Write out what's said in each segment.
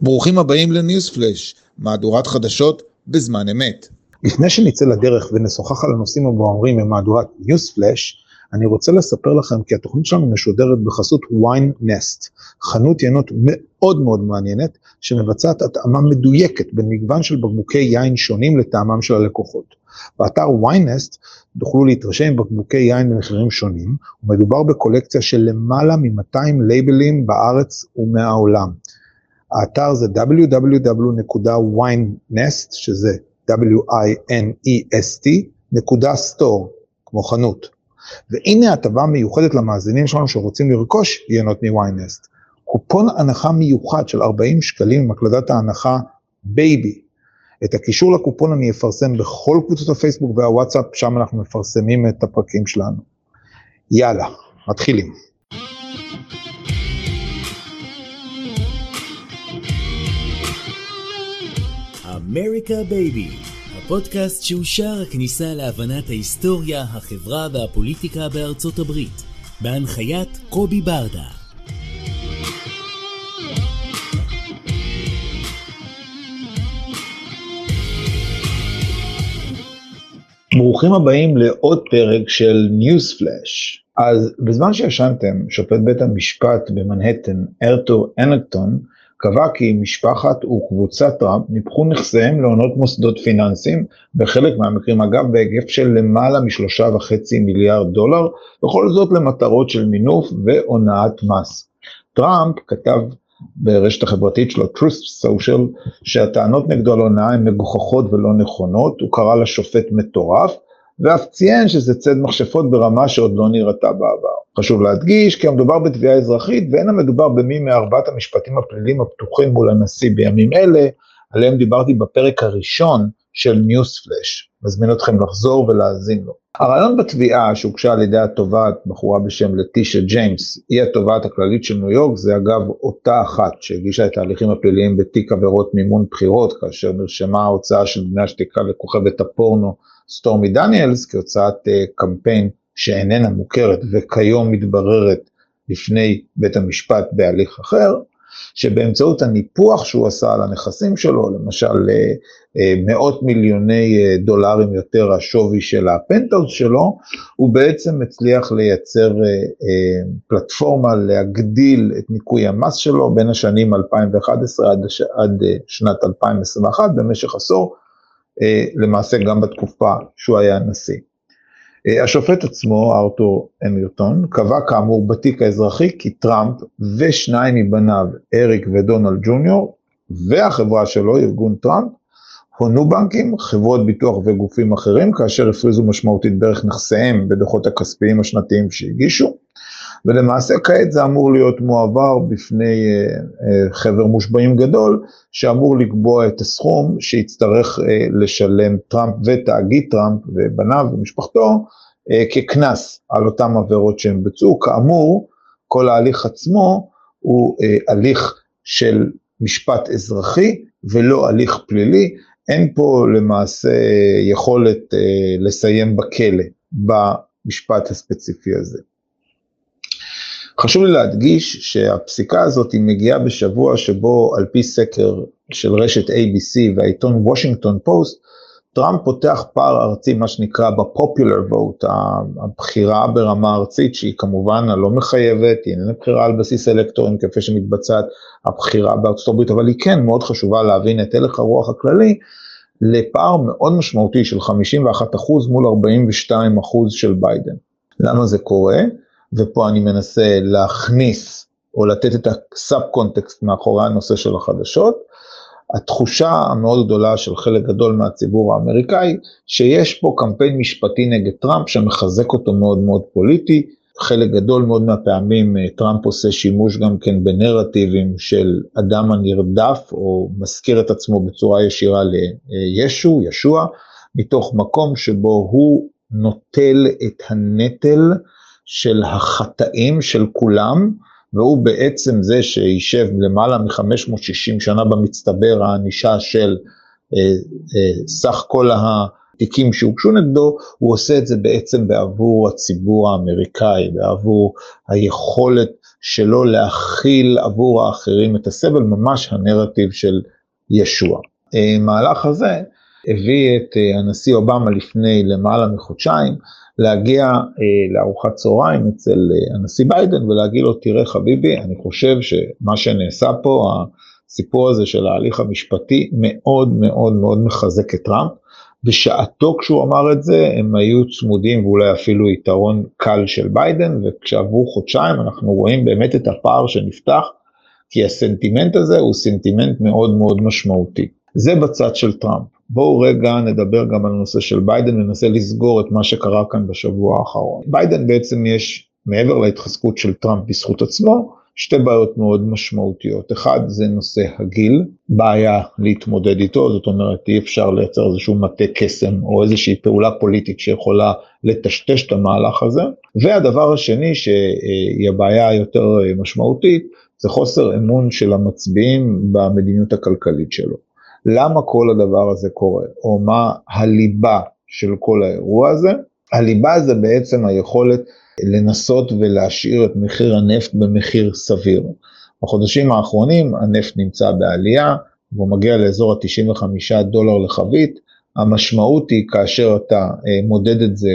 ברוכים הבאים לניוספלאש, מהדורת חדשות בזמן אמת. לפני שנצא לדרך ונשוחח על הנושאים הבוערים ממהדורת ניוספלאש, אני רוצה לספר לכם כי התוכנית שלנו משודרת בחסות ויין נסט, חנות ינות מאוד מאוד מעניינת, שמבצעת התאמה מדויקת בין מגוון של בקבוקי יין שונים לטעמם של הלקוחות. באתר ויינסט תוכלו להתרשם עם בקבוקי יין במחירים שונים, ומדובר בקולקציה של למעלה מ-200 לייבלים בארץ ומהעולם. האתר זה www.winenest, שזה w-i-n-e-s-t, נקודה store, כמו חנות. והנה הטבה מיוחדת למאזינים שלנו שרוצים לרכוש יינות מוויינסט. קופון הנחה מיוחד של 40 שקלים עם הקלדת ההנחה baby. את הקישור לקופון אני אפרסם בכל קבוצות הפייסבוק והוואטסאפ, שם אנחנו מפרסמים את הפרקים שלנו. יאללה, מתחילים. אמריקה בייבי, הפודקאסט שהוא שער הכניסה להבנת ההיסטוריה, החברה והפוליטיקה בארצות הברית, בהנחיית קובי ברדה. ברוכים הבאים לעוד פרק של news flash. אז בזמן שישנתם, שופט בית המשפט במנהטן, ארתור אנגורון, קבע כי משפחת וקבוצת טראמפ ניפחו נכסיהם להונות מוסדות פיננסיים, בחלק מהמקרים אגב בהיקף של למעלה משלושה וחצי מיליארד דולר, וכל זאת למטרות של מינוף והונאת מס. טראמפ כתב ברשת החברתית שלו, Truth Social, שהטענות נגדו על הונאה הן מגוחכות ולא נכונות, הוא קרא לשופט מטורף, ואף ציין שזה ציד מכשפות ברמה שעוד לא נראתה בעבר. חשוב להדגיש כי המדובר בתביעה אזרחית ואין המדובר במי מארבעת המשפטים הפליליים הפתוחים מול הנשיא בימים אלה, עליהם דיברתי בפרק הראשון של ניוספלאש. מזמין אתכם לחזור ולהאזין לו. הרעיון בתביעה שהוגשה על ידי התובעת, בחורה בשם לטישה ג'יימס, היא התובעת הכללית של ניו יורק, זה אגב אותה אחת שהגישה את ההליכים הפליליים בתיק עבירות מימון בחירות, כאשר נרשמה ההוצאה של בני השתיקה לכוכבת הפורנו סטורמי דניאלס כהוצאת אה, קמפיין שאיננה מוכרת וכיום מתבררת לפני בית המשפט בהליך אחר, שבאמצעות הניפוח שהוא עשה על הנכסים שלו, למשל אה, אה, מאות מיליוני אה, דולרים יותר השווי של הפנטהאוס שלו, הוא בעצם הצליח לייצר פלטפורמה להגדיל את ניכוי המס שלו בין השנים 2011 עד, עד שנת 2021 במשך עשור, למעשה גם בתקופה שהוא היה נשיא. אה, השופט עצמו, ארתור אמירטון, קבע כאמור בתיק האזרחי כי טראמפ ושניים מבניו, אריק ודונלד ג'וניור, והחברה שלו, ארגון טראמפ, הונו בנקים, חברות ביטוח וגופים אחרים, כאשר הפריזו משמעותית בערך נכסיהם בדוחות הכספיים השנתיים שהגישו. ולמעשה כעת זה אמור להיות מועבר בפני אה, אה, חבר מושבעים גדול, שאמור לקבוע את הסכום שיצטרך אה, לשלם טראמפ ותאגיד טראמפ ובניו ומשפחתו כקנס על אותן עבירות שהם ביצעו. כאמור, כל ההליך עצמו הוא הליך של משפט אזרחי ולא הליך פלילי. אין פה למעשה יכולת לסיים בכלא במשפט הספציפי הזה. חשוב לי להדגיש שהפסיקה הזאת היא מגיעה בשבוע שבו על פי סקר של רשת ABC והעיתון וושינגטון פוסט, טראמפ פותח פער ארצי, מה שנקרא ב-popular vote, הבחירה ברמה ארצית, שהיא כמובן הלא מחייבת, היא איננה בחירה על בסיס אלקטורים כפי שמתבצעת הבחירה בארצות הברית, אבל היא כן מאוד חשובה להבין את הלך הרוח הכללי, לפער מאוד משמעותי של 51% מול 42% של ביידן. למה זה קורה? ופה אני מנסה להכניס או לתת את ה sub context מאחורי הנושא של החדשות. התחושה המאוד גדולה של חלק גדול מהציבור האמריקאי, שיש פה קמפיין משפטי נגד טראמפ שמחזק אותו מאוד מאוד פוליטי. חלק גדול מאוד מהפעמים אה, טראמפ עושה שימוש גם כן בנרטיבים של אדם הנרדף, או מזכיר את עצמו בצורה ישירה לישו, ישוע, מתוך מקום שבו הוא נוטל את הנטל של החטאים של כולם, והוא בעצם זה שישב למעלה מ-560 שנה במצטבר הענישה של אה, אה, סך כל התיקים שהוגשו נגדו, הוא עושה את זה בעצם בעבור הציבור האמריקאי, בעבור היכולת שלא להכיל עבור האחרים את הסבל, ממש הנרטיב של ישוע. המהלך הזה הביא את הנשיא אובמה לפני למעלה מחודשיים להגיע לארוחת צהריים אצל הנשיא ביידן ולהגיד לו, תראה חביבי, אני חושב שמה שנעשה פה, הסיפור הזה של ההליך המשפטי מאוד מאוד מאוד מחזק את טראמפ. בשעתו כשהוא אמר את זה הם היו צמודים ואולי אפילו יתרון קל של ביידן וכשעברו חודשיים אנחנו רואים באמת את הפער שנפתח כי הסנטימנט הזה הוא סנטימנט מאוד מאוד משמעותי. זה בצד של טראמפ. בואו רגע נדבר גם על הנושא של ביידן וננסה לסגור את מה שקרה כאן בשבוע האחרון. ביידן בעצם יש מעבר להתחזקות של טראמפ בזכות עצמו שתי בעיות מאוד משמעותיות. אחד זה נושא הגיל, בעיה להתמודד איתו, זאת אומרת אי אפשר לייצר איזשהו מטה קסם או איזושהי פעולה פוליטית שיכולה לטשטש את המהלך הזה. והדבר השני שהיא הבעיה היותר משמעותית, זה חוסר אמון של המצביעים במדיניות הכלכלית שלו. למה כל הדבר הזה קורה, או מה הליבה של כל האירוע הזה? הליבה זה בעצם היכולת לנסות ולהשאיר את מחיר הנפט במחיר סביר. בחודשים האחרונים הנפט נמצא בעלייה, והוא מגיע לאזור ה-95 דולר לחבית. המשמעות היא כאשר אתה אה, מודד את זה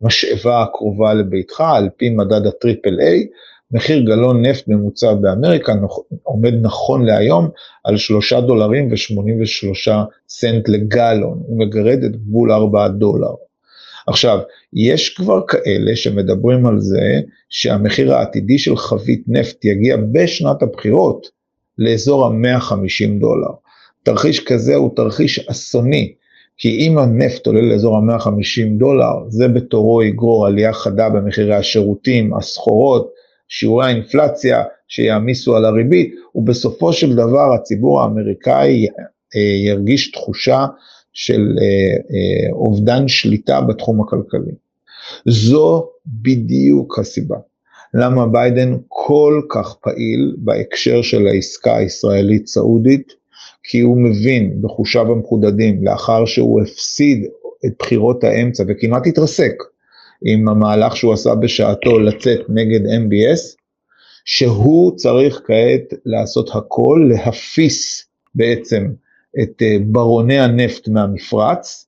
במשאבה הקרובה לביתך, על פי מדד הטריפל איי, מחיר גלון נפט ממוצע באמריקה עומד נכון להיום על 3 דולרים ו-83 סנט לגלון, הוא מגרד את גבול 4 דולר. עכשיו, יש כבר כאלה שמדברים על זה שהמחיר העתידי של חבית נפט יגיע בשנת הבחירות לאזור ה-150 דולר. תרחיש כזה הוא תרחיש אסוני, כי אם הנפט עולה לאזור ה-150 דולר, זה בתורו יגרור עלייה חדה במחירי השירותים, הסחורות, שיעורי האינפלציה שיעמיסו על הריבית, ובסופו של דבר הציבור האמריקאי אה, ירגיש תחושה של אה, אה, אובדן שליטה בתחום הכלכלי. זו בדיוק הסיבה למה ביידן כל כך פעיל בהקשר של העסקה הישראלית סעודית, כי הוא מבין בחושיו המחודדים, לאחר שהוא הפסיד את בחירות האמצע וכמעט התרסק עם המהלך שהוא עשה בשעתו לצאת נגד MBS, שהוא צריך כעת לעשות הכל להפיס בעצם את אה, ברוני הנפט מהמפרץ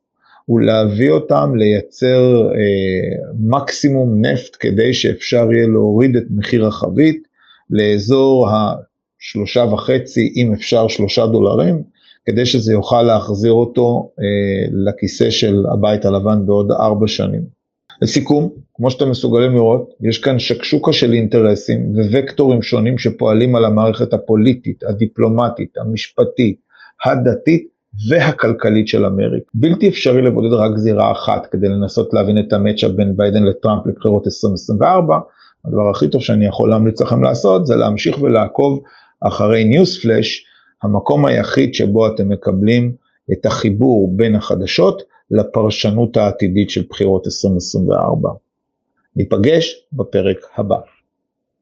ולהביא אותם לייצר אה, מקסימום נפט כדי שאפשר יהיה להוריד את מחיר החבית לאזור השלושה וחצי, אם אפשר שלושה דולרים, כדי שזה יוכל להחזיר אותו אה, לכיסא של הבית הלבן בעוד ארבע שנים. לסיכום, כמו שאתם מסוגלים לראות, יש כאן שקשוקה של אינטרסים ווקטורים שונים שפועלים על המערכת הפוליטית, הדיפלומטית, המשפטית, הדתית והכלכלית של אמריקה. בלתי אפשרי לבודד רק זירה אחת כדי לנסות להבין את המצ'אפ בין ביידן לטראמפ לבחירות 2024. הדבר הכי טוב שאני יכול להמליץ לכם לעשות זה להמשיך ולעקוב אחרי ניוס פלאש, המקום היחיד שבו אתם מקבלים את החיבור בין החדשות לפרשנות העתידית של בחירות 2024. ניפגש בפרק הבא.